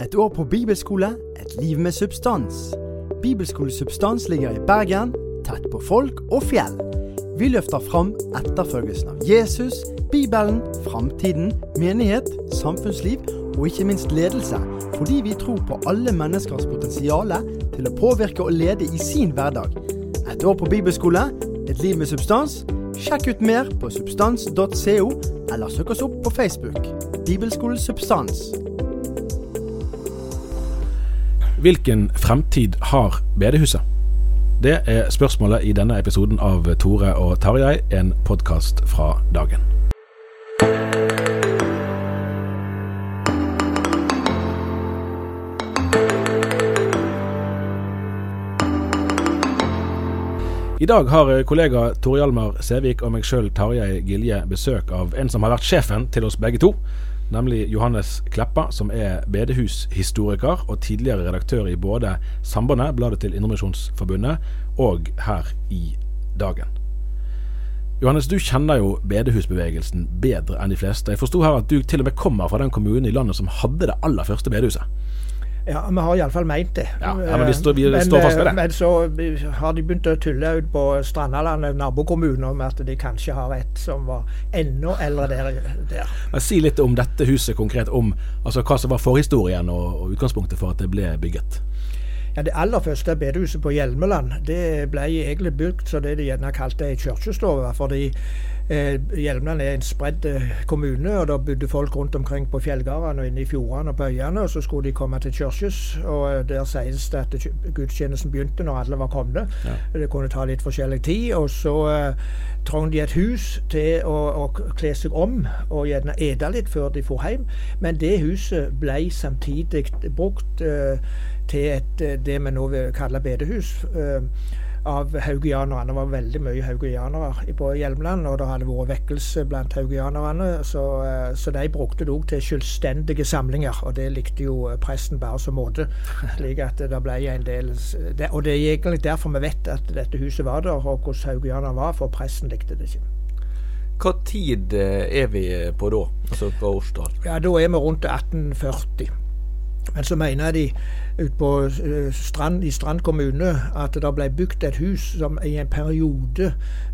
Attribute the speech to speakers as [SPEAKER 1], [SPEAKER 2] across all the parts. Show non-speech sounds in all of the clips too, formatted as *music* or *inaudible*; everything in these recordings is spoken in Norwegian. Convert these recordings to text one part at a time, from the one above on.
[SPEAKER 1] Et år på bibelskole, et liv med substans. Bibelskole Substans ligger i Bergen, tett på folk og fjell. Vi løfter fram etterfølgelsen av Jesus, Bibelen, framtiden, menighet, samfunnsliv og ikke minst ledelse, fordi vi tror på alle menneskers potensial til å påvirke og lede i sin hverdag. Et år på bibelskole, et liv med substans. Sjekk ut mer på substans.co, eller søk oss opp på Facebook. Bibelskolen Substans.
[SPEAKER 2] Hvilken fremtid har bedehuset? Det er spørsmålet i denne episoden av Tore og Tarjei, en podkast fra dagen. I dag har kollega Tore Hjalmar Sævik og meg sjøl Tarjei Gilje besøk av en som har vært sjefen til oss begge to. Nemlig Johannes Kleppa, som er bedehushistoriker og tidligere redaktør i både Sambandet, bladet til Indremisjonsforbundet, og her i Dagen. Johannes, du kjenner jo bedehusbevegelsen bedre enn de fleste. Jeg forsto her at du til og med kommer fra den kommunen i landet som hadde det aller første bedehuset.
[SPEAKER 3] Ja, vi har iallfall meint det.
[SPEAKER 2] Ja, ja, Men vi står, vi står fast ved det.
[SPEAKER 3] Men så har de begynt å tulle ut på Strandaland, nabokommunen, om at de kanskje har et som var enda eldre der. der.
[SPEAKER 2] Men Si litt om dette huset konkret, om altså, hva som var forhistorien og, og utgangspunktet for at det ble bygget.
[SPEAKER 3] Ja, Det aller første bedehuset på Hjelmeland det ble egentlig bygd så det de gjerne kalte ei kirkestue. fordi Eh, Hjelmeland er en spredd eh, kommune, og da bodde folk rundt omkring på fjellgardene og inne i fjordene og på øyene. og Så skulle de komme til kirkes, og eh, der sies det at gudstjenesten begynte når alle var kommet. Ja. Det kunne ta litt forskjellig tid. Og så uh, trengte de et hus til å, å, kle seg om og gjerne ete litt før de for hjem. Men det huset ble samtidig brukt uh, til et, eh, det vi nå vil kalle bedehus. Eh, av haugianerne. Det var veldig mye haugianere på Hjelmeland, og det hadde vært vekkelse blant haugianerne. Så, eh, så, de brukte det òg til selvstendige samlinger, og det likte jo presten bare som måte. *laughs* slik at det ble en del Og det er egentlig derfor vi vet at dette huset var der, og hvordan haugianerne var, for presten likte det ikke.
[SPEAKER 4] Hva tid eh, er vi på da, altså på årstall?
[SPEAKER 3] Ja, Da er vi rundt 1840. Men så mener de ut på eh, Strand, i Strand kommune at det ble bygd et hus som i en periode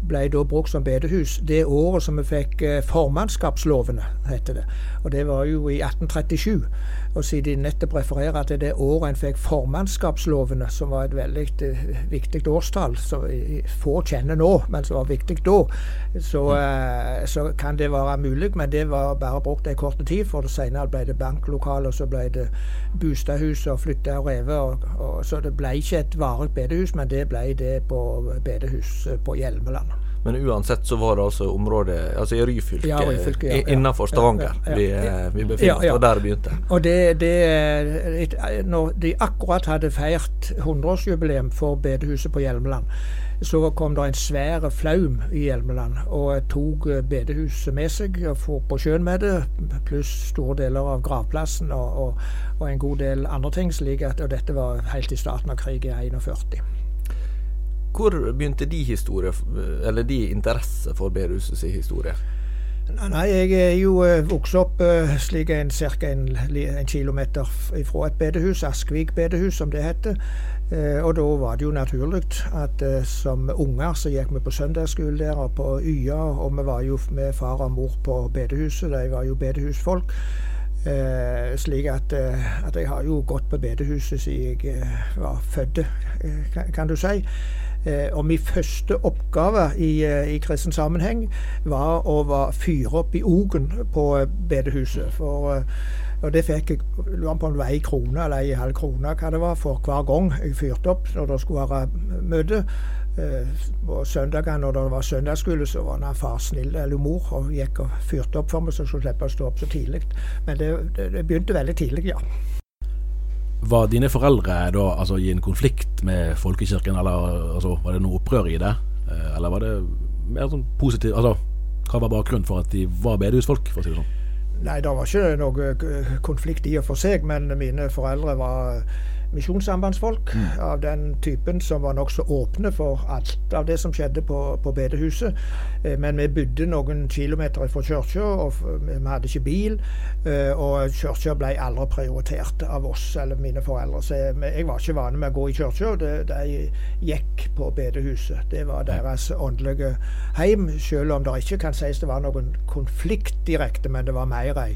[SPEAKER 3] ble da brukt som bedehus. Det året som vi fikk eh, formannskapslovene, heter det. Og det var jo i 1837. Og siden de nettopp refererer til det året en fikk formannskapslovene, som var et veldig uh, viktig årstall, som få kjenner nå, men som var viktig da, så, uh, så, kan det være mulig. Men det var bare brukt en kort tid, for senere ble det banklokaler, så ble det bostadhus og flytta og reve. Og, og, så det ble ikke et varig bedehus, men det ble det på bedehus på Hjelmeland.
[SPEAKER 4] Men uansett så var det altså området altså i Ryfylke,
[SPEAKER 3] ja, Ryfylke ja,
[SPEAKER 4] innenfor Stavanger ja, vi, eh, vi befinner oss. Var der det begynte.
[SPEAKER 3] Og det, det, når de akkurat hadde feirt 100-årsjubileum for bedehuset på Hjelmeland, så kom det en svær flaum i Hjelmeland og tok eh, bedehuset med seg og for på sjøen med det, pluss store deler av gravplassen og, og, og, en god del andre ting. slik at, og Dette var helt i starten av krigen i 41.
[SPEAKER 4] Hvor begynte de historie, eller de interesse for bedehusets historie?
[SPEAKER 3] Nei, jeg er jo uh, vokst opp uh, slik en ca. En, en, kilometer fra et bedehus, Askvik bedehus som det heter. Uh, og da var det jo naturlig at uh, som unger så gikk vi på søndagsskole der og på Y-a, og vi var jo med far og mor på bedehuset. De var jo bedehusfolk. slik at, at, jeg har jo gått på bedehuset siden jeg var født, kan, du si. Eh, og min første oppgave i, eh, i kristen sammenheng var å fyre opp i ogen på eh, bedehuset. For, og det fikk jeg lurer på om det var ei krone eller ei halv krone hva det var, for hver gang jeg fyrte opp når det skulle være møte. På søndagene når det var søndagsskole, så var han far snill eller mor og gikk og fyrte opp for meg, så jeg skulle slippe å stå opp så tidlig. Men det, det, det begynte veldig tidlig, ja.
[SPEAKER 2] Var dine foreldre da altså, i en konflikt med folkekirken, eller altså, var det noe opprør i det? Eh, eller var det mer sånn positivt Altså, hva var bakgrunnen for at de var bedehusfolk, for å si det sånn?
[SPEAKER 3] Nei, det var ikke noe konflikt i og for seg, men mine foreldre var misjonssambandsfolk mm. av den typen som var nokså åpne for alt av det som skjedde på, på bedehuset. Eh, men vi bodde noen kilometer fra kirka, og vi hadde ikke bil. Eh, og kirka ble aldri prioritert av oss eller mine foreldre. Så jeg, jeg var ikke vane med å gå i kirka. De, gikk på bedehuset. Det var deres åndelige heim, selv om det ikke kan sies det var noen konflikt direkte, men det var mer ei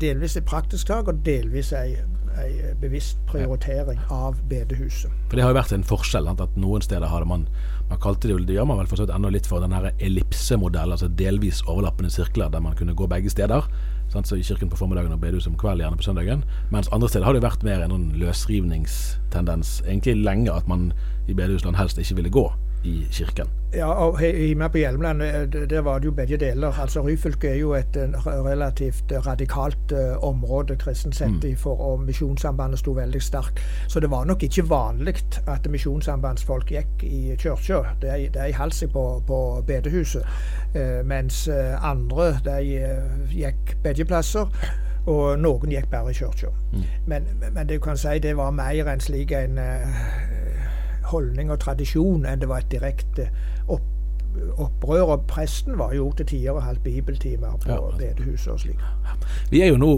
[SPEAKER 3] delvis et praktisk tak og delvis ei en bevisst prioritering av bedehuset.
[SPEAKER 2] For Det har jo vært en forskjell. at Noen steder hadde man man kalte det, jo, det gjør man vel forstått enda litt for den ellipsemodellen, altså delvis overlappende sirkler der man kunne gå begge steder. Sant? Så I kirken på formiddagen og bedehuset om kvelden, gjerne på søndagen. Mens andre steder har det vært mer en sånn løsrivningstendens egentlig lenge, at man i bedehusland helst ikke ville gå i kirken.
[SPEAKER 3] Ja, og hjemme på Hjelmeland eh, der var det jo begge deler. Altså Ryfylke er jo et relativt radikalt uh, område kristent sett, mm. for og Misjonssambandet sto veldig sterkt. Så det var nok ikke vanlig at misjonssambandsfolk gikk i kirka. De, de holdt seg på, på bedehuset. Uh, mens uh, andre de gikk begge plasser. Og noen gikk bare i kirka. Mm. Men, men, det kan si det var mer enn slik en holdning og tradisjon enn det var et direkte opp, opprør. Og presten var jo til tider og halvt bibeltimer på ja. bedehuset og slik.
[SPEAKER 2] Vi er jo nå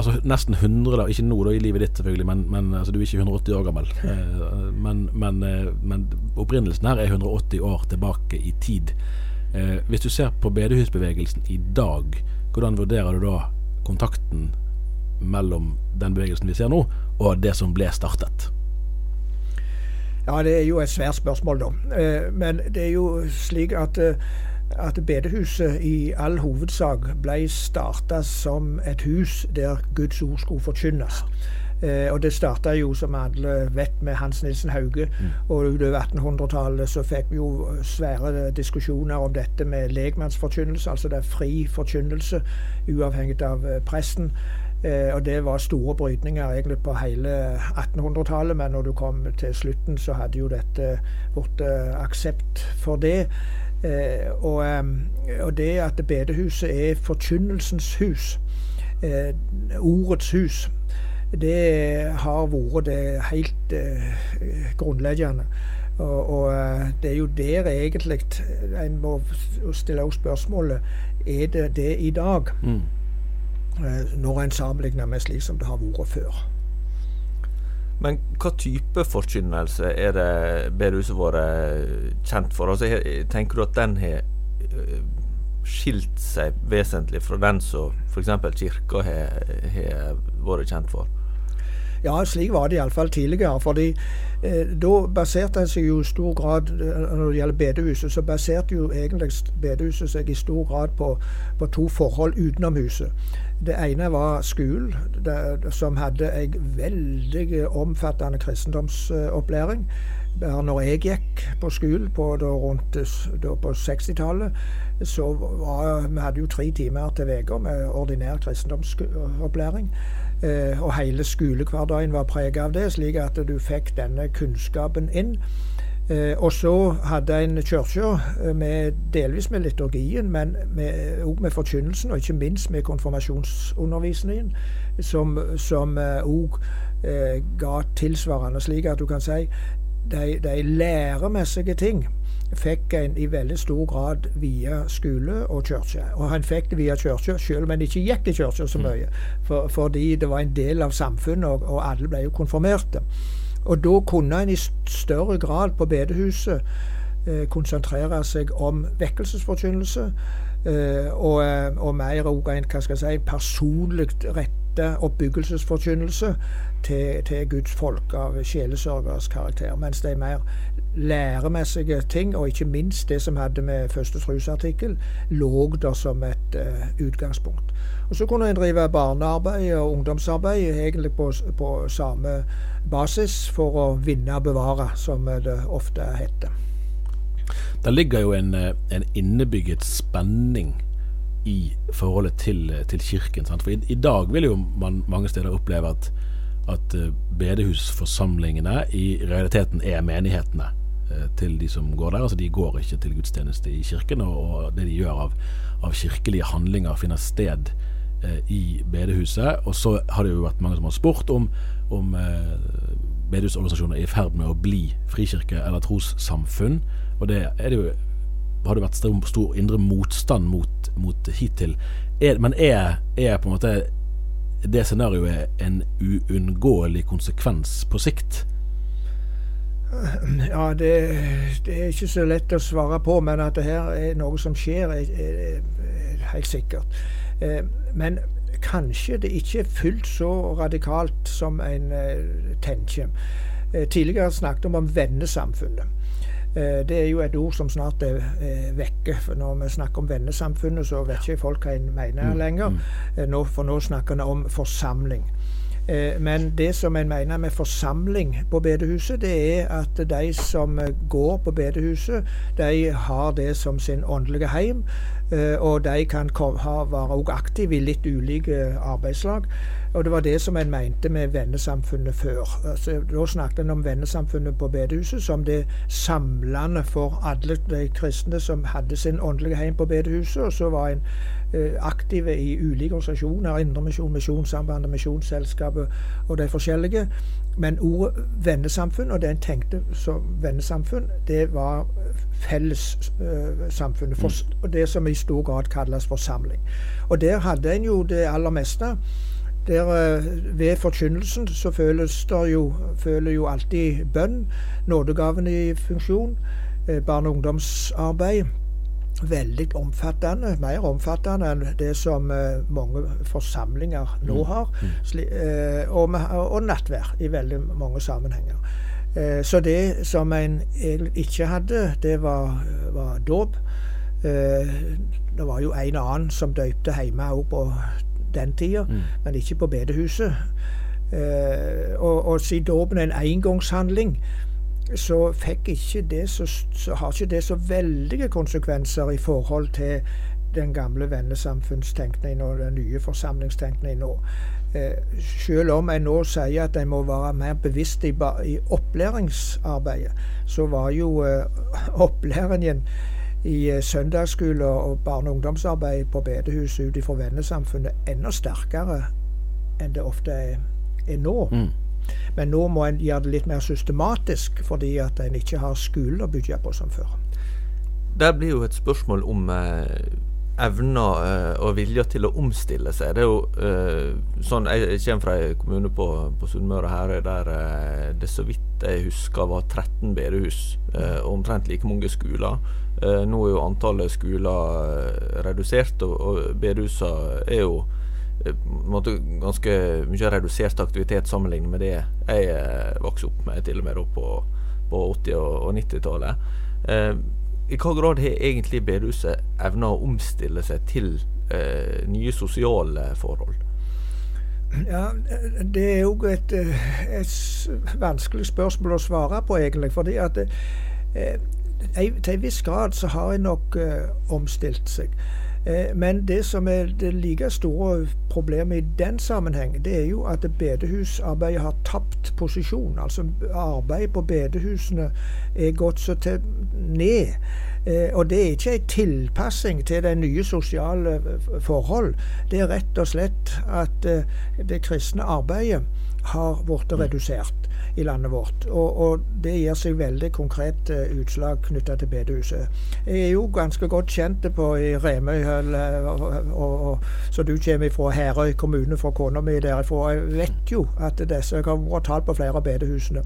[SPEAKER 2] altså nesten 100, da, ikke nå da i livet ditt selvfølgelig, men, men altså, du er ikke 180 år gammel. *laughs* Eh, men, men, eh, men, opprinnelsen her er 180 år tilbake i tid. Eh, hvis du ser på bedehusbevegelsen i dag, hvordan vurderer du da kontakten mellom den bevegelsen vi ser nå, og det som ble startet?
[SPEAKER 3] Ja, det er jo et svært spørsmål, da. Eh, men det er jo slik at, eh, at bedehuset i all hovedsak ble starta som et hus der Guds ord skulle forkynnes. Eh, og det starta jo, som alle vet, med Hans Nilsen Hauge. Mm. Og utover 1800-tallet så fikk vi jo svære diskusjoner om dette med legmannsforkynnelse, altså det er fri forkynnelse, uavhengig av presten. Eh, og det var store brytninger egentlig på hele 1800-tallet, men når du kom til slutten, så hadde jo dette blitt eh, aksept for det. Eh, og, eh, og, det at bedehuset er forkynnelsens hus, eh, ordets hus, det har vært det helt eh, grunnleggende. Og, og, det er jo der egentlig en må stille spørsmålet er det det i dag. Mm. Eh, når en sammenligner med slik som det har vært før.
[SPEAKER 4] Men hva type forkynnelse er det bedehuset vært kjent for? Altså, tenker du at den har eh, skilt seg vesentlig fra den som f.eks. kirka har vært kjent for?
[SPEAKER 3] Ja, slik var det iallfall tidligere. fordi eh, Da baserte en seg jo i stor grad Når det gjelder bedehuset, så baserte jo egentlig bedehuset seg i stor grad på, på to forhold utenom huset. Det ene var skolen, som hadde en veldig omfattende kristendomsopplæring. Bare når jeg gikk på skolen på, rundt på 60-tallet, så var vi hadde jo tre timer til uka med ordinær kristendomsopplæring. Eh, og hele skolehverdagen var preget av det, slik at du fikk denne kunnskapen inn. Eh, og så hadde en kirke med, delvis med liturgien, men òg med, med, forkynnelsen, og ikke minst med konfirmasjonsundervisningen, som òg eh, ga tilsvarende, slik at du kan si de, de læremessige ting fikk en i veldig stor grad via skole og kirke. Og han fikk det via kirke, selv om han ikke gikk i kirke så mm. mye. For, fordi det var en del av samfunnet, og, og alle ble jo konfirmerte. Og da kunne en i større grad på bedehuset eh, konsentrere seg om vekkelsesforkynnelse. Eh, og, eh, og, mer òg en hva skal jeg si, personlig rette oppbyggelsesforkynnelse til, til, Guds folk av sjelesørgers karakter. Mens de mer læremessige ting, og ikke minst det som hadde med første trosartikkel, lå der som et uh, utgangspunkt. Og Så kunne en drive barnearbeid og ungdomsarbeid egentlig på, på, samme basis for å vinne og bevare, som det ofte heter.
[SPEAKER 2] Det ligger jo en, eh, en innebygget spenning i forholdet til, til kirken. Sant? For i, i, dag vil jo man mange steder oppleve at, at eh, bedehusforsamlingene i realiteten er menighetene Eh, til de som går der. Altså De går ikke til gudstjeneste i kirken, og, det de gjør av, av kirkelige handlinger, finner sted eh, i bedehuset. Og så har det jo vært mange som har spurt om, om eh, bedehusorganisasjoner er i ferd med å bli frikirke eller trossamfunn. Og det, det jo, har det vært stor, stor indre motstand mot, mot hittil. Er, men er, er på en måte det scenarioet en uunngåelig konsekvens på sikt?
[SPEAKER 3] Ja, det, det, er ikke så lett å svare på, men at det her er noe som skjer, er, er, er helt sikkert. Eh, men kanskje det ikke er fullt så radikalt som en eh, tenker. Eh, tidligere snakket vi om vennesamfunnet. Det er jo et ord som snart er, vekke. for Når vi snakker om vennesamfunnet, så vet ikke folk hva en mener mm, lenger. Mm. For nå snakker vi om forsamling. Eh, men det som en mener med forsamling på bedehuset, det er at de som går på bedehuset, de har det som sin åndelige heim. Eh, og de kan være aktive i litt ulike arbeidslag. Og det var det som en mente med vennesamfunnet før. Altså, da snakket en om vennesamfunnet på bedehuset som det samlende for alle de kristne som hadde sin åndelige heim på bedehuset. Og så var en Eh, aktive i ulike organisasjoner. Indremisjon, Misjonssambandet, Misjonsselskapet og de forskjellige. Men ordet vennesamfunn, og det en tenkte som vennesamfunn, det var fellessamfunnet. Uh, mm. og det som i stor grad kalles forsamling. Og der hadde en jo det aller meste. Der, uh, ved forkynnelsen så føles jo, føler jo alltid bønn, nådegaven i funksjon, uh, barne- og ungdomsarbeid veldig omfattende, mer omfattende enn det som uh, mange forsamlinger nå mm. har. Mm. Og, og, nattvær i veldig mange sammenhenger. Så det som en ikke hadde, det var, var dåp. det var jo en annen som døypte hjemme òg på den tida, mm. men ikke på bedehuset. og, og siden dåpen er en engangshandling, så det så, så, har ikke det så veldige konsekvenser i forhold til den gamle vennesamfunnstenkningen og den nye forsamlingstenkningen nå. Eh, selv om en nå sier at en må være mer bevisst i, i opplæringsarbeidet, så var jo eh, *laughs* opplæringen i eh, søndagsskole og barne- og ungdomsarbeid på bedehuset ut ifra vennesamfunnet enda sterkere enn det ofte er, er nå. Mm. Men nå må en gjøre det litt mer systematisk, fordi at en ikke har skolen å bygge på som før.
[SPEAKER 4] Det blir jo et spørsmål om eh, evner eh, og vilje til å omstille seg. Det er jo eh, sånn, Jeg kommer fra en kommune på, på Sunnmøre Herøy der eh, det så vidt jeg husker var 13 bedehus eh, og omtrent like mange skoler. Nå er jo antallet skoler redusert, og, og bedehusene er jo måte, ganske mye redusert aktivitet sammenlignet med det jeg vokste opp med, til og med på, på 80- og, 90-tallet. Eh, I hva grad har egentlig bedehuset evna å omstille seg til eh, nye sosiale forhold?
[SPEAKER 3] Ja, Det er jo et, eh, et, vanskelig spørsmål å svare på, egentlig. fordi at eh, til en viss grad så har en nok omstilt seg. Men det som er det like store problemet i den sammenheng, det er jo at bedehusarbeidet har tapt posisjon. Altså arbeidet på bedehusene er gått så til ned. Eh, og det er ikke en tilpassing til de nye sosiale eh, forhold. Det er rett og slett at eh, det kristne arbeidet har blitt mm. redusert i landet vårt. Og, og, det gir seg veldig konkret uh, utslag knytta til bedehuset. Jeg er jo ganske godt kjent på i Remøy, så du kommer fra Herøy kommune, fra kona mi derifra. Jeg vet jo at disse Jeg har vært talt på flere av bedehusene.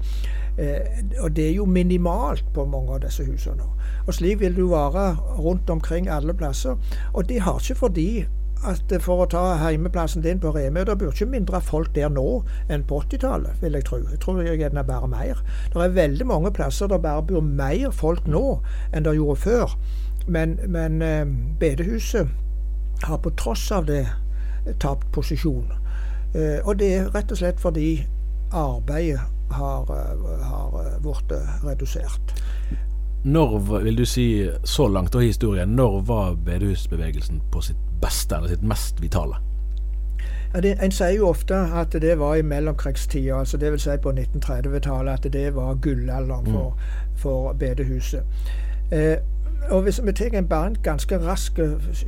[SPEAKER 3] Eh, og det er jo minimalt på mange av disse husene. Og slik vil det jo være rundt omkring alle plasser. Og det har ikke fordi at for å ta heimeplassen din på Remøy, det bor ikke mindre folk der nå enn på 80-tallet, vil jeg tro. Jeg tror gjerne bare mer. Det er veldig mange plasser der bare bor mer folk nå enn det gjorde før. Men, men eh, bedehuset har på tross av det tapt posisjon. Eh, og det er rett og slett fordi arbeidet har, eh, har blitt redusert.
[SPEAKER 2] Når vil du si, så langt av historien, når var bedehusbevegelsen på sitt beste, eller sitt mest vitale?
[SPEAKER 3] Ja, det, en sier jo ofte at det var i mellomkrigstida, altså dvs. Si på 1930-tallet, at det var gullalderen for, mm. for bedehuset. Eh, og Hvis vi tar en, bare en ganske rask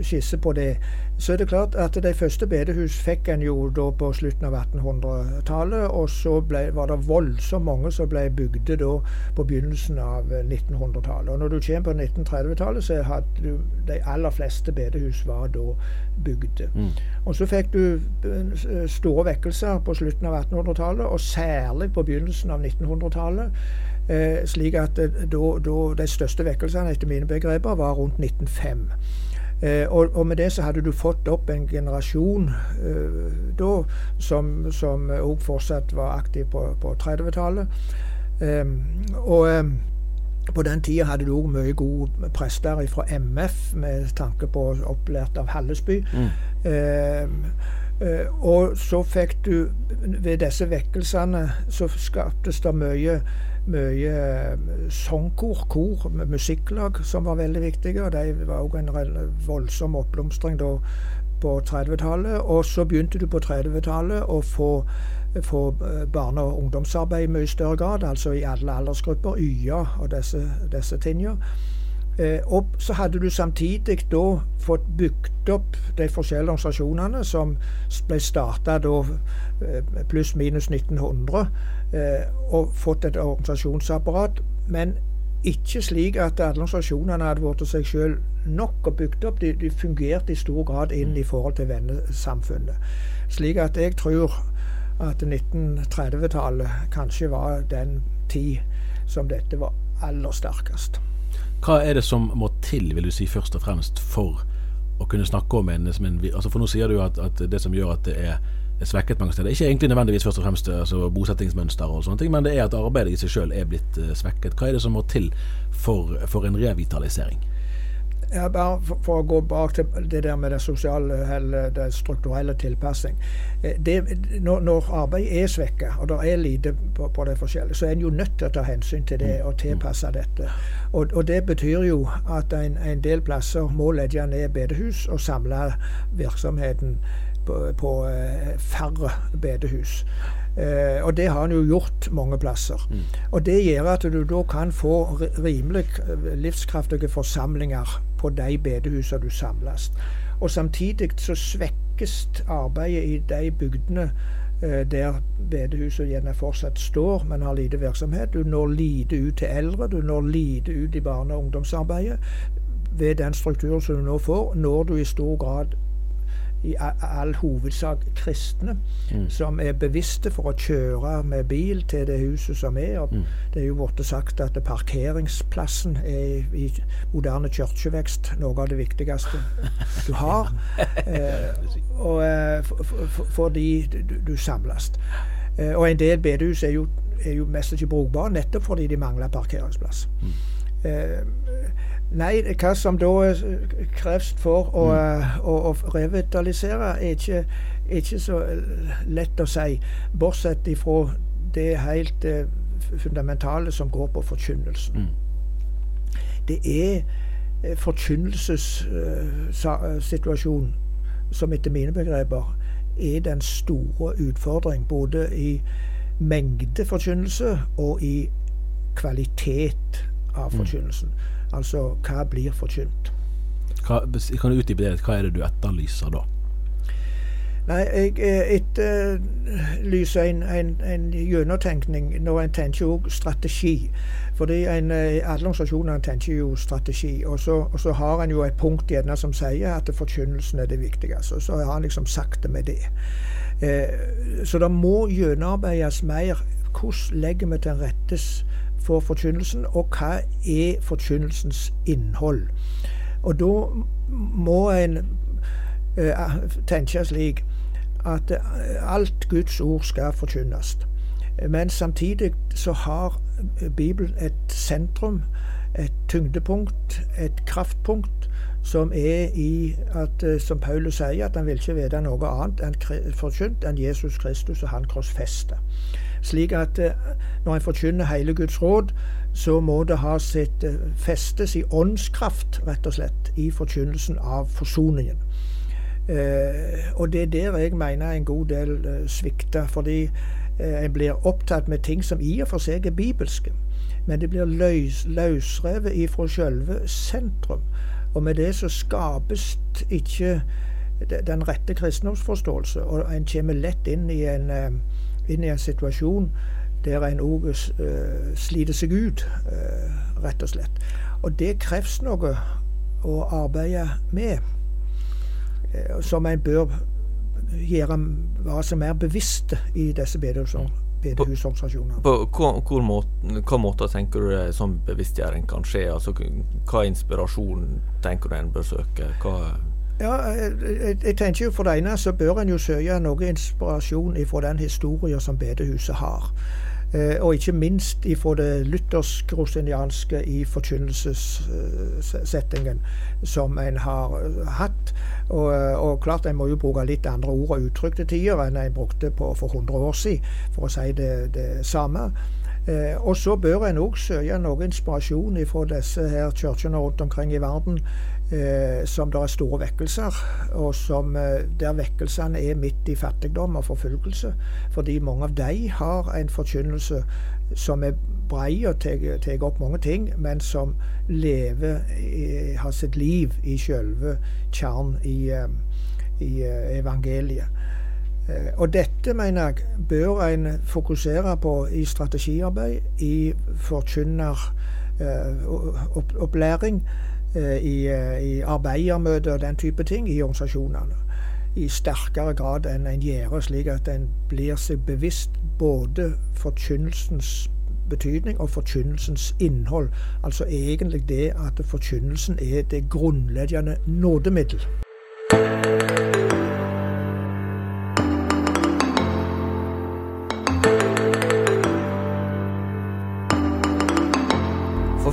[SPEAKER 3] skisse på det, så er det klart at de første bedehus fikk en jo da på slutten av 1800-tallet. Og så ble, var det voldsomt mange som ble bygde da på begynnelsen av 1900-tallet. Og når du kommer på 1930-tallet, så hadde du de aller fleste bedehus var da bygde. Mm. Og så fikk du eh, store vekkelser på slutten av 1800-tallet, og særlig på begynnelsen av 1900-tallet. Eh, slik at da, da, de største vekkelsene etter mine begreper var rundt 1905. Eh, og, og, med det så hadde du fått opp en generasjon eh, da som, som også fortsatt var aktiv på, på 30-tallet. Eh, og på den tida hadde du òg mye gode prester fra MF, med tanke på opplært av Hallesby. Mm. Eh, og så fikk du Ved disse vekkelsene så skaptes det mye mye eh, sangkor, kor, musikklag, som var veldig viktige. og De var òg en voldsom oppblomstring da på 30-tallet. Og så begynte du på 30-tallet å få, få eh, barne- og ungdomsarbeid i mye større grad, altså i alle aldersgrupper, YA og disse, disse tingene. Eh, og så hadde du samtidig da fått bygd opp de forskjellige organisasjonene som ble starta da eh, pluss-minus 1900, eh, og fått et organisasjonsapparat. Men ikke slik at alle organisasjonene hadde vært seg sjøl nok og bygd opp. De, de, fungerte i stor grad inn i forhold til vennesamfunnet. Slik at jeg tror at 1930-tallet kanskje var den tid som dette var aller sterkest.
[SPEAKER 2] Hva er det som må til, vil du si, først og fremst for å kunne snakke om en, en altså For nå sier du at, at, det som gjør at det er, er svekket mange steder, ikke egentlig nødvendigvis først og fremst altså bosettingsmønster og sånne ting, men det er at arbeidet i seg sjøl er blitt uh, svekket. Hva er det som må til for, for en revitalisering?
[SPEAKER 3] Ja, bare for, for, å gå bak til det der med det sosiale eller det strukturelle tilpassing. Eh, det, når, når arbeidet er svekka, og det er lite på, på, det forskjellige, så er en jo nødt til å ta hensyn til det og tilpasse dette. Og, og det betyr jo at en, en, del plasser må legge ned bedehus og samle virksomheten på, på eh, færre bedehus. Eh, og det har han jo gjort mange plasser. Mm. Og det gjør at du da kan få rimelig livskraftige forsamlinger på de bedehusene du samles. Og samtidig så svekkes arbeidet i de bygdene eh, der bedehuset gjerne fortsatt står, men har lite virksomhet. Du når lite ut til eldre, du når lite ut i barne- og ungdomsarbeidet. Ved den strukturen som du nå får, når du i stor grad i all hovedsak kristne, mm. som er bevisste for å kjøre med bil til det huset som er. Og mm. Det er jo blitt sagt at parkeringsplassen er i moderne kirkevekst noe av det viktigste du har. *laughs* eh, og, eh, fordi du, du samles. Eh, og en del bedehus er jo, er jo mest ikke brukbare nettopp fordi de mangler parkeringsplass. Mm. Eh, Nei, hva som da kreves for å, mm. Eh, å, å revitalisere, er ikke, ikke, så lett å si. Bortsett ifra det helt eh, fundamentale som går på forkynnelsen. Mm. Det er forkynnelsessituasjonen eh, som etter mine begreper er den store utfordring. Både i mengde forkynnelse og i kvalitet av mm. forkynnelsen. Altså hva blir forkynt.
[SPEAKER 2] Hva, kan du utdype det? Hva er det du etterlyser da?
[SPEAKER 3] Nei, jeg etterlyser en, en, en gjennomtenkning når en tenker jo strategi. Fordi en, eh, Alle organisasjonene tenker jo strategi. Og så, og så har en jo et punkt gjerne som sier at forkynnelsen er det viktigste. Og så har han liksom sagt det med det. Eh, så det må gjennomarbeides mer. Hvordan legger vi til rettes for forkynnelsen, og hva er forkynnelsens innhold? Og da må en eh, tenke slik at eh, alt Guds ord skal forkynnes. Men samtidig så har Bibelen et sentrum, et tyngdepunkt, et kraftpunkt, som er i at, eh, som Paulus sier, at han vil ikke vite noe annet enn forkynt enn Jesus Kristus og han korsfesta. Slik at eh, når en forkynner hele Guds råd, så må det ha sitt festes i åndskraft, rett og slett, i forkynnelsen av forsoningen. Eh, og det er der jeg mener en god del eh, svikter. Fordi eh, en blir opptatt med ting som i og for seg er bibelske. Men det blir løs, løsrevet ifra selve sentrum. Og med det så skapes ikke den rette kristendomsforståelse. Og en kommer lett inn i en, eh, inn i en situasjon der en òg uh, sliter seg ut, uh, rett og slett. Og det kreves noe å arbeide med. Eh, som en bør gjøre være seg mer bevisst i disse bedehusorganisasjonene.
[SPEAKER 4] På, på hva, måte, hva måter tenker du sånn bevisstgjøring kan skje? Altså, hva inspirasjon tenker du en bør søke? Hva
[SPEAKER 3] ja, jeg, jeg, tenker jo For det ene så bør en jo søke noe inspirasjon fra den historien som bedehuset har. Eh, og ikke minst ifra det luthersk-rosinianske i forkynnelsessettingen som en har eh, hatt. Og, eh, og, klart en må jo bruke litt andre ord og uttrykk til tider enn en brukte på for 100 år siden, for å si det, det samme. og så bør en òg søke noe inspirasjon fra disse her kirkene rundt omkring i verden eh, som det er store vekkelser, og som, eh, der vekkelsene er midt i fattigdom og forfølgelse. Fordi mange av de har en forkynnelse som er brei og tar opp mange ting, men som lever, i, har sitt liv i selve kjernen i, eh, i eh, evangeliet. Og dette, mener jeg, bør en fokusere på i strategiarbeid, i forkynneropplæring. Eh, i, eh, i arbeidermøter og den type ting i organisasjonene. I sterkere grad enn en gjør, slik at en blir seg bevisst både forkynnelsens betydning og forkynnelsens innhold. Altså egentlig det at forkynnelsen er det grunnleggende nådemiddel.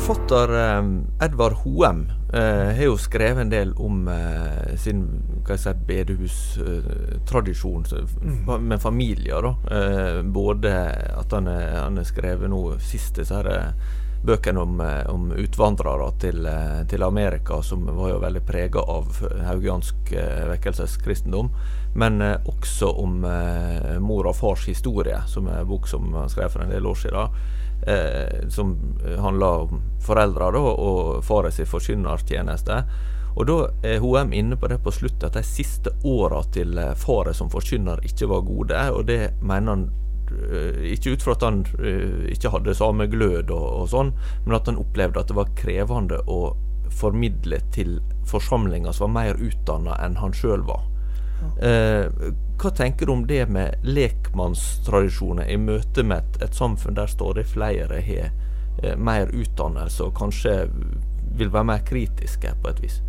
[SPEAKER 4] Forfatter eh, Edvard Hoem eh, har jo skrevet en del om eh, sin hva si, bedehustradisjon mm. med familier. da. Eh, både at han har skrevet nå sist disse bøkene om, om utvandrere til, til, Amerika, som var jo veldig prega av haugiansk vekkelseskristendom. Men også om mor og fars historie, som er en bok som han skrev for en del år siden eh, som handler om foreldre og sin forkynnertjeneste. Og da er HM inne på det på slutt, at de siste åra til faren som forkynner ikke var gode. Og det mener han eh, ikke ut fra at han uh, ikke hadde samme glød og, og, sånn, men at han opplevde at det var krevende å formidle til forsamlinger som var mer utdanna enn han sjøl var. Eh, hva tenker du om det med lekmannstradisjoner i møte med et, et samfunn der stadig flere har eh, mer utdannelse og kanskje vil være mer kritiske på et vis?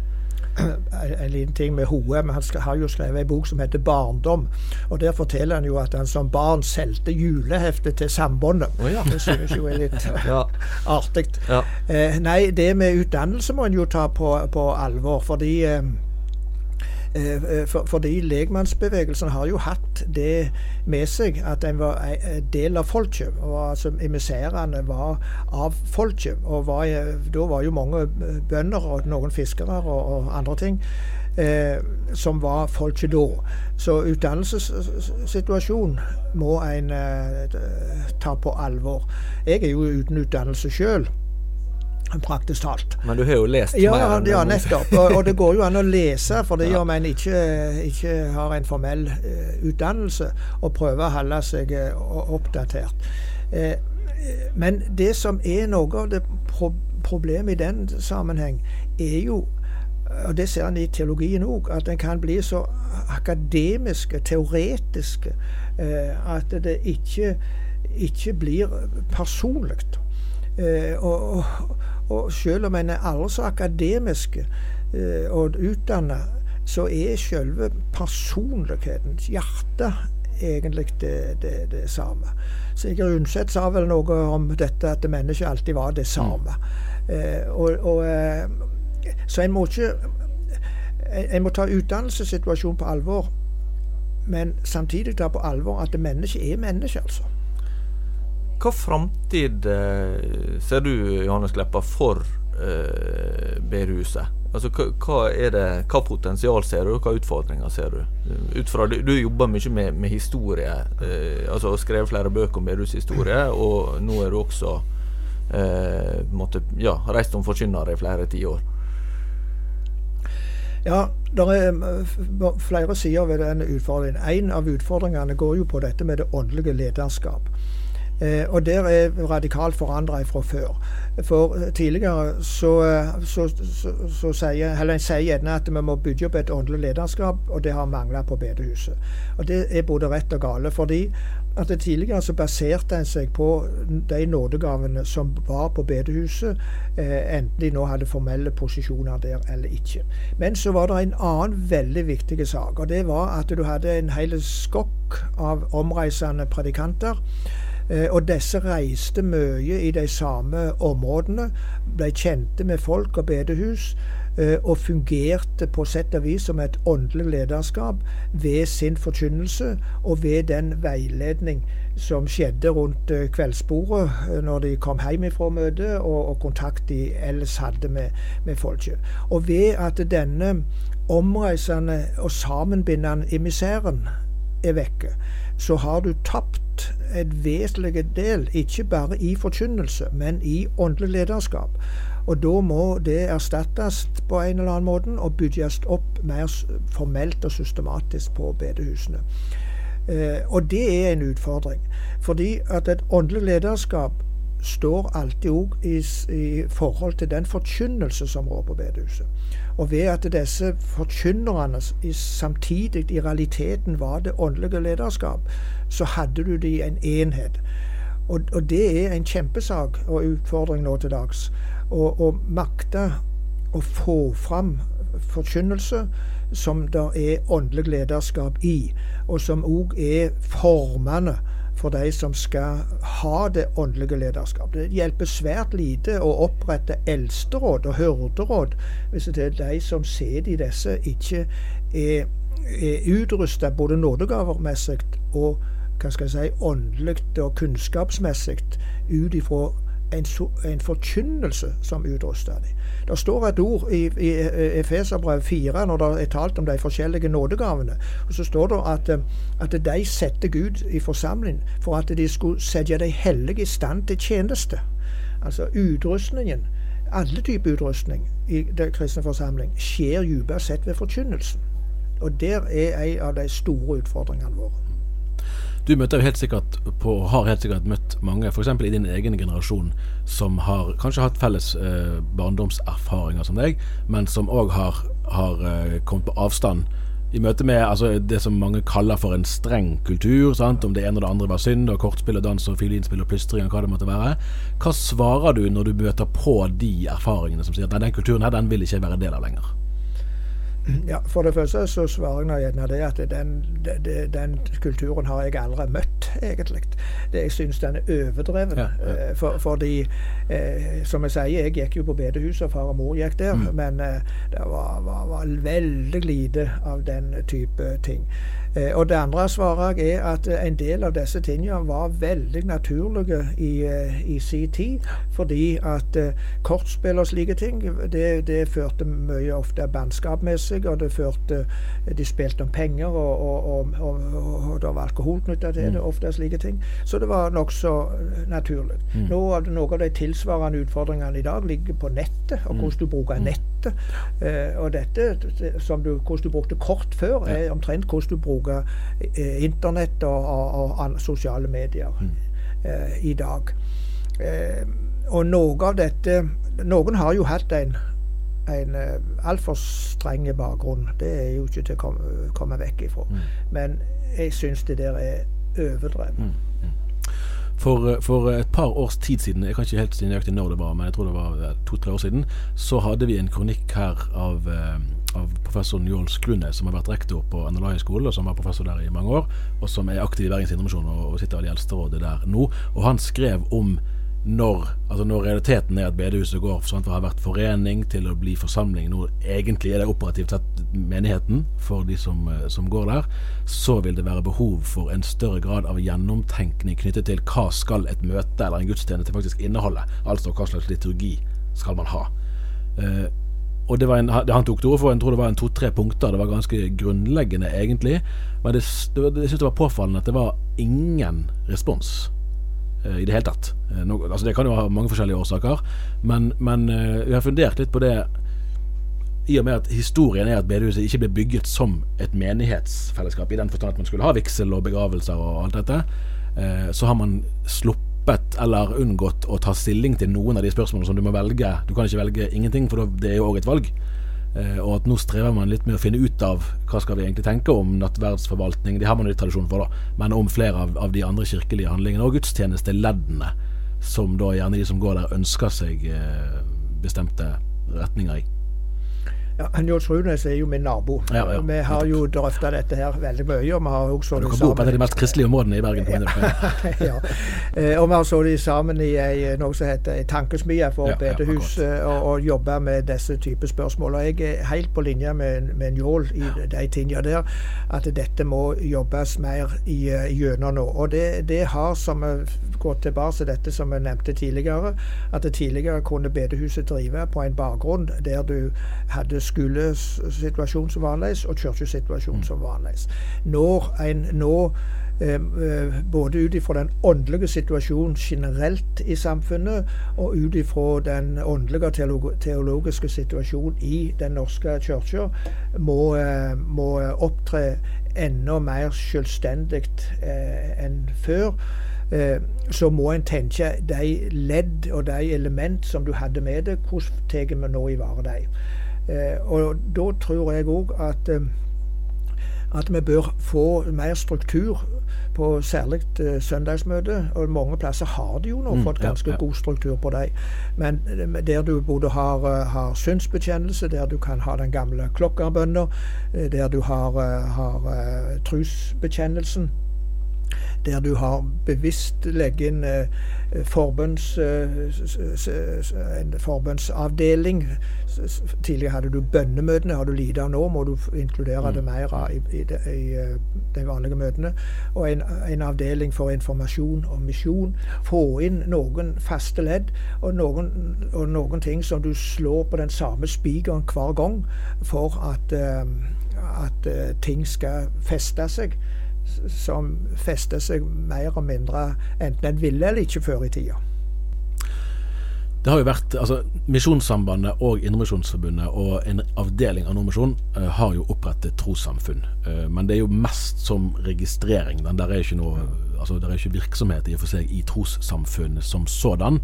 [SPEAKER 3] en liten ting med Hoem. Han har jo skrevet en bok som heter 'Barndom'. og Der forteller han jo at han som barn solgte julehefte til Sambåndet. Oh, ja. Det synes jo er litt *laughs* ja. artig. Ja. Eh, nei, det med utdannelse må en jo ta på, på alvor. fordi eh, Eh, eh, for, fordi legmannsbevegelsen har jo hatt det med seg at en var en del av folket. og altså Emissærene var av folket. og var, Da var jo mange bønder og noen fiskere og, og andre ting. eh, som var folket da. Så utdannelsessituasjonen må en eh, ta på alvor. Jeg er jo uten utdannelse sjøl. Praktisk talt.
[SPEAKER 4] Men du har jo lest
[SPEAKER 3] ja,
[SPEAKER 4] mer? enn
[SPEAKER 3] Ja, nettopp. Og, og det går jo an å lese for det om en ikke, ikke har en formell uh, utdannelse, og prøver å holde seg uh, oppdatert. Eh, men det som er noe av det pro problemet i den sammenheng, er jo og det ser en i teologien òg, at en kan bli så akademiske, teoretiske, at det ikke, ikke blir personlig. Eh, og, og, og selv om en er aldri så akademisk eh, og utdanna, så er selve personligheten, hjertet, egentlig det, det, det samme. Sigurd Undset sa vel noe om dette at mennesket alltid var det samme. Eh, og, og, eh, så en må ikke en- må ta utdannelsessituasjonen på alvor, men samtidig ta på alvor at mennesket er menneske, altså.
[SPEAKER 4] Hva framtid eh, ser du, Johannes Kleppa, for eh, bedehuset? Altså, hva, er det, hva potensial ser du, og hva utfordringer ser du? Ut fra, du, du jobber mye med, med historie, eh, altså og skrevet flere bøker om bedehushistorie, og nå er du også eh, måtte, ja, reist som forkynner i flere tiår.
[SPEAKER 3] Ja, det er eh, flere sider ved denne utfordringen. En av utfordringene går jo på dette med det åndelige lederskap. Eh, og der er radikalt forandra fra før. For eh, tidligere så, eh, så, så, så sier eller en sier gjerne at vi må bygge opp et åndelig lederskap, og det har mangla på bedehuset. Og det er både rett og gale. fordi at det tidligere så baserte en seg på de nådegavene som var på bedehuset, eh, enten de nå hadde formelle posisjoner der eller ikke. Men så var det en annen veldig viktig sak, og det var at du hadde en hel skokk av omreisende predikanter. Eh, Og disse reiste mye i de samme områdene, ble kjente med folk og bedehus, eh, og fungerte på sett og vis som et åndelig lederskap ved sin forkynnelse og ved den veiledning som skjedde rundt eh, kveldsbordet når de kom hjem fra møtet, og, og kontakt de ellers hadde med, med folket. Og ved at denne omreisende og sammenbindende emissæren er vekke, så har du tapt et vesentlig del, ikke bare i forkynnelse, men i åndelig lederskap. Og da må det erstattes på en eller annen måte og bygges opp mer formelt og systematisk på bedehusene. Eh, og det er en utfordring. Fordi at et åndelig lederskap står alltid òg i, i forhold til den forkynnelse som rår på bedehuset. Og ved at disse forkynnerne samtidig i realiteten var det åndelige lederskap, så hadde du det i en enhet. Og, og det er en kjempesak og utfordring nå til dags. Å makte å få fram forkynnelse som det er åndelig lederskap i, og som òg er formende for de som skal ha det åndelige lederskap. Det hjelper svært lite å opprette eldsteråd og hyrderåd hvis det er de som sitter i disse, ikke er, er utrusta både nådegavermessig og hva skal jeg si, åndelig og kunnskapsmessig ut ifra en, en forkynnelse som utruster dem. Det står et ord i, i Efeserbrev 4 når det er talt om de forskjellige nådegavene. og Så står det at, eh, at de setter Gud i forsamling for at de skulle sette de hellige i stand til tjeneste. Altså utrustningen, alle typer utrustning i den kristne forsamling, skjer dypest sett ved forkynnelsen. Og der er en av de store utfordringene våre.
[SPEAKER 2] Du møter helt sikkert på, har helt sikkert møtt mange, f.eks. i din egen generasjon, som har kanskje hatt felles eh, barndomserfaringer som deg, men som òg har, har eh, kommet på avstand i møte med altså, det som mange kaller for en streng kultur. Sant? Om det ene og det andre var synd, og kortspill og dans og fiolinspill og plystring og hva det måtte være. Hva svarer du når du møter på de erfaringene som sier at den kulturen her, den vil ikke jeg være del av lenger?
[SPEAKER 3] Ja, For det første så svarer jeg nå gjerne det at den, det- den kulturen har jeg aldri møtt, egentlig. Det, jeg syns den er overdreven.
[SPEAKER 2] Ja, ja.
[SPEAKER 3] eh, For, fordi, eh, som jeg sier, jeg gikk jo på bedehuset, far og mor gikk der. Men eh, det var, var, var veldig lite av den type ting. Eh, og det andre svaret er at eh, en del av disse tingene var veldig naturlige i, eh, i sin tid. Fordi at kortspill og slike ting, det, det førte mye ofte bannskap med seg. Og det førte De spilte om penger, og, og, og, og det var alkohol knytta til det.
[SPEAKER 2] Mm.
[SPEAKER 3] ofte slike ting. Så det var nokså naturlig.
[SPEAKER 2] Mm.
[SPEAKER 3] Noe av de tilsvarende utfordringene i dag ligger på nettet, og
[SPEAKER 2] Mm.
[SPEAKER 3] hvordan du bruker nettet. Eh, og dette, det- som du, hvordan du brukte kort før, er omtrent hvordan du bruker eh, internett og, og, og sosiale medier
[SPEAKER 2] Mm.
[SPEAKER 3] eh, i dag. Eh, og noe av dette Noen har jo hatt en en altfor streng bakgrunn. Det er jo ikke til å komme, komme vekk ifra.
[SPEAKER 2] Mm.
[SPEAKER 3] Men jeg syns det der er overdrevet.
[SPEAKER 2] For, eh, for et par års tid siden, jeg kan ikke helt nøyaktig når det var, men jeg tror det var to-tre år siden, så hadde vi en kronikk her av, av professor Njål Klune, som har vært rektor på NLA-skolen, og som var professor der i mange år, og som er aktiv i Bergens Indremisjon og, og sitter i Eldsterådet der nå. Og han skrev om når, altså når realiteten er at bedehuset går fra å ha vært forening til å bli forsamling, nå egentlig er det operativt sett menigheten for de som, eh, som går der, så vil det være behov for en større grad av gjennomtenkning knyttet til hva skal et møte eller en gudstjeneste faktisk inneholde. Altså hva slags liturgi skal man ha. Eh, og det var en, han tok til orde for jeg tror det var en to-tre punkter. Det var ganske grunnleggende, egentlig. Men det, det, jeg syns det var påfallende at det var ingen respons eh, i det hele tatt. Eh, no, altså Det kan jo ha mange forskjellige årsaker, men, men eh, vi har fundert litt på det i og med at historien er at bedehuset ikke ble bygget som et menighetsfellesskap, i den forstand at man skulle ha vigsel og begravelser og alt dette, eh, så har man sluppet eller unngått å ta stilling til noen av de spørsmålene som du må velge. Du kan ikke velge ingenting, for det er jo òg et valg. Eh, og at nå strever man litt med å finne ut av hva skal vi egentlig tenke om nattverdsforvaltning, det har man litt tradisjon for, da, men om flere av, av de andre kirkelige handlingene, og gudstjenesteleddene, som da gjerne de som går der, ønsker seg eh, bestemte retninger i.
[SPEAKER 3] Ja, Njål Runes er jo min nabo.
[SPEAKER 2] Ja, ja,
[SPEAKER 3] vi har jo drøfta dette her veldig mye. og vi har også
[SPEAKER 2] Du kan bo på et av de mest kristelige områdene i Bergen. *laughs*
[SPEAKER 3] ja. Eh, og vi har sittet sammen i ei, noe som heter ei tankesmie for bedehus eh, og, og jobba med disse typer spørsmål. Og jeg er helt på linje med, med Njål i de tingene der, at dette må jobbes mer i- eh, gjennom nå. Og det, det har, som vi går tilbake til dette som vi nevnte tidligere, at det tidligere kunne bedehuset drive på en bakgrunn der du hadde skolesituasjon som var og kirkesituasjon som var. Når en nå eh, eh, både ut ifra den åndelige situasjonen generelt i samfunnet, og ut ifra den åndelige og teologiske situasjonen i Den norske kirka, må, eh, må opptre enda mer selvstendig enn før. Så må en tenke de ledd og de element som du hadde med deg, hvordan tar vi nå i vare dem? Eh, og da tror jeg òg at eh, at vi bør få mer struktur på særlig eh, søndagsmøte. Og mange plasser har de jo nå
[SPEAKER 2] Mm,
[SPEAKER 3] fått
[SPEAKER 2] ja,
[SPEAKER 3] ganske
[SPEAKER 2] ja.
[SPEAKER 3] god struktur på dem. Men der du både har, har synsbekjennelse, der du kan ha den gamle klokkerbønna, eh, der du har, har trosbekjennelsen, der du har bevisst legge inn eh, forbønns, eh, en forbønnsavdeling. Tidligere hadde du bønnemøtene, har du lite av nå, må du inkludere det mer i, i, i eh, de vanlige møtene. Og en, en avdeling for informasjon og misjon. Få inn noen faste ledd og noen, og noen ting som du slår på den samme spikeren hver gang for at, at ting skal feste seg som fester seg mer og mindre enten en ville eller ikke før i tida.
[SPEAKER 2] Det har jo vært, altså Misjonssambandet og Indremisjonsforbundet og en avdeling av Nordmisjon eh, har jo opprettet trossamfunn. Eh, men det er jo mest som registrering. Der er ikke noe, altså Det er ikke virksomhet i og for seg i trossamfunn som sådan.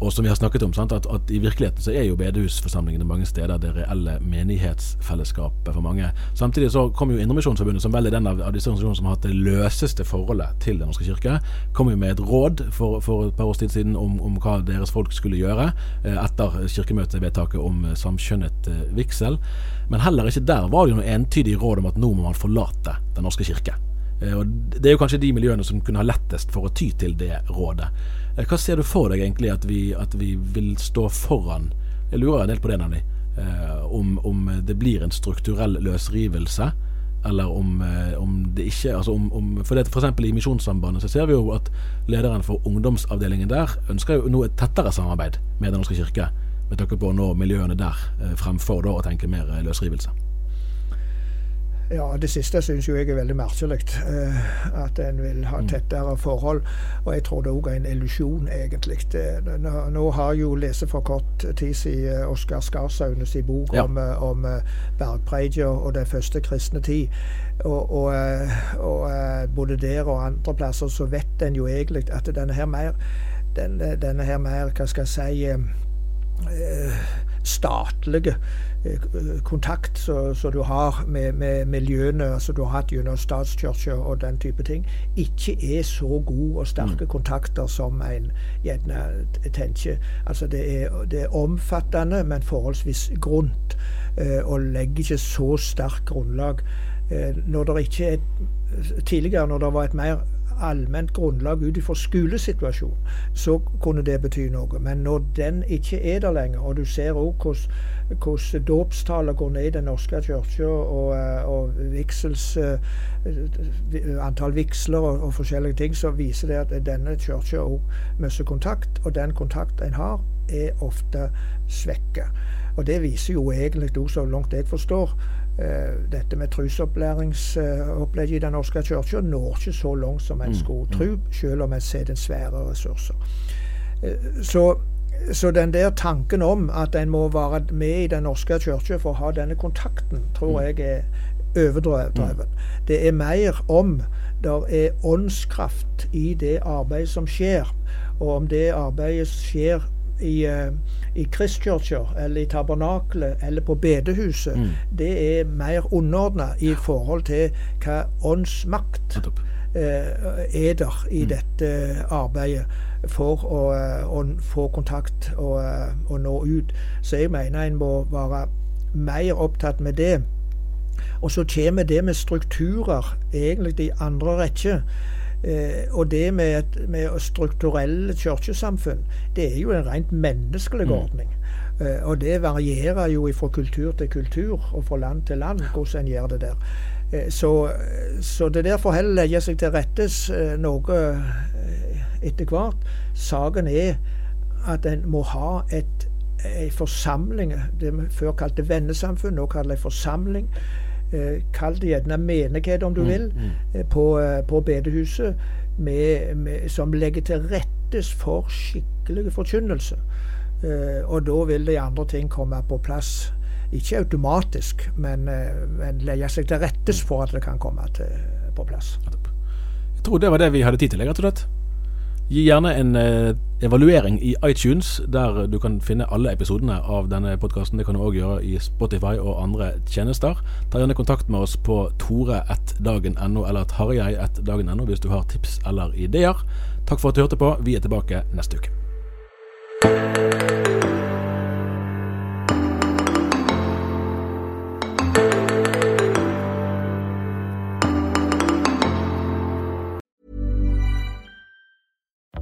[SPEAKER 2] Og som vi har snakket om, sant, at, at i virkeligheten så er jo bedehusforsamlingene mange steder det reelle menighetsfellesskapet for mange. Samtidig så kom jo Indremisjonsforbundet, som vel er den av, av disse organisasjonene som har hatt det løseste forholdet til Den norske kirke, kom jo med et råd for, for et par års tid siden om, om hva deres folk skulle gjøre eh, etter kirkemøtevedtaket om eh, samkjønnet eh, vigsel. Men heller ikke der var det jo noe entydig råd om at nå må man forlate Den norske kirke. Eh, Og Det er jo kanskje de miljøene som kunne ha lettest for å ty til det rådet. Eh, Hva ser du for deg egentlig at vi, at vi vil stå foran? Jeg lurer en del på det, nemlig. Eh, om, om det blir en strukturell løsrivelse eller om, om det ikke altså om, om, For eksempel i Misjonssambandet så ser vi jo at lederen for ungdomsavdelingen der ønsker jo nå et tettere samarbeid med Den norske kirke, med tanke på å nå miljøene der, fremfor da å tenke mer løsrivelse.
[SPEAKER 3] Ja, Det siste syns jo jeg er veldig merkelig. Uh, at en vil ha mm. tettere forhold. Og jeg tror det òg er en illusjon, egentlig. Nå, har jo lest for kort tid siden Oskar Skarsaune sin bok ja. om, eh, om eh, bergpreika og den første kristne tid. Og, og, og, både der og andre plasser så vet en jo egentlig at denne her mer, denne, denne her mer hva skal jeg si, statlige Eh, kontakt som du har med, med miljøene som du har hatt gjennom statskirka og den type ting, ikke er så gode og sterke mm. kontakter som en gjerne tenker. Altså det er, det er omfattende, men forholdsvis grunt, eh, og legger ikke så sterkt grunnlag. Eh, når det ikke er Tidligere, når det var et mer allment grunnlag ut ifra skolesituasjonen, så kunne det bety noe. Men når den ikke er der lenger, og du ser òg hvordan dåpstallet går ned i Den norske kirke, og, eh, og viksels, uh, antall vigsler og, og, forskjellige ting, så viser det at denne kirka òg mister kontakt. Og den kontakt en har, er ofte svekka. Og det viser jo egentlig òg, så langt jeg forstår, Eh, dette med trusopplæringsopplegget i Den norske kirke når ikke så langt som en mm, skulle mm. tro, selv om en den svære ressurser. Eh, så, så, den der tanken om at en må være med i Den norske kirke for å ha denne kontakten, tror mm. jeg er overdreven. Det er mer om det er åndskraft i det arbeidet som skjer, og om det arbeidet skjer i, uh, i Kristkirka eller i tabernaklet eller på bedehuset, mm. det er mer underordna i forhold til hva åndsmakt eh, er der i mm. dette arbeidet for å, uh, å få kontakt og, og, nå ut. Så jeg mener en må være mer opptatt med det. Og så kommer det med strukturer egentlig i andre rekke. Eh, og det med, med strukturelle kirkesamfunn, det er jo en rent menneskelig mm. ordning. Eh, og det varierer jo fra kultur til kultur og fra land til land hvordan en gjør det der. Eh, så, så, det der får heller legge seg til rettes noe etter hvert. Saken er at en må ha et, en forsamling, det vi før kalte vennesamfunn, nå kaller jeg forsamling eh, Kall det gjerne menighet, om du mm, vil, mm, mm. På, eh, på, bedehuset, med, med, som legger til rettes for skikkelig forkynnelse. Eh, og da vil de andre ting komme på plass. Ikke automatisk, men, eh, men legge seg til rettes for at det kan komme til, på plass.
[SPEAKER 2] Jeg tror det var det vi hadde tid til, rett og slett. Gi gjerne en eh, evaluering i iTunes, der du kan finne alle episodene av denne podkasten. Det kan du òg gjøre i Spotify og andre tjenester. Ta gjerne kontakt med oss på tore1dagen.no eller tarjei1dagen.no hvis du har tips eller ideer. Takk for at du hørte på. Vi er tilbake neste uke.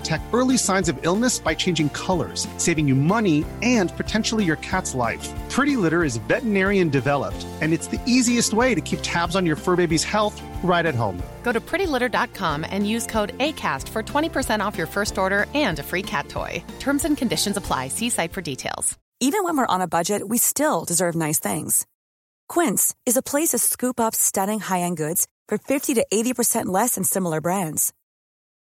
[SPEAKER 5] detect early signs of illness by changing colors, saving you money and potentially your cat's life. Pretty Litter is veterinarian developed, and it's the easiest way to keep tabs on your fur baby's health right at home.
[SPEAKER 6] Go to prettylitter.com and use code ACAST for 20% off your first order and a free cat toy. Terms and conditions apply. See site for details.
[SPEAKER 7] Even when we're on a budget, we still deserve nice things. Quince is a place to scoop up stunning high end goods for 50 to 80% less than similar brands.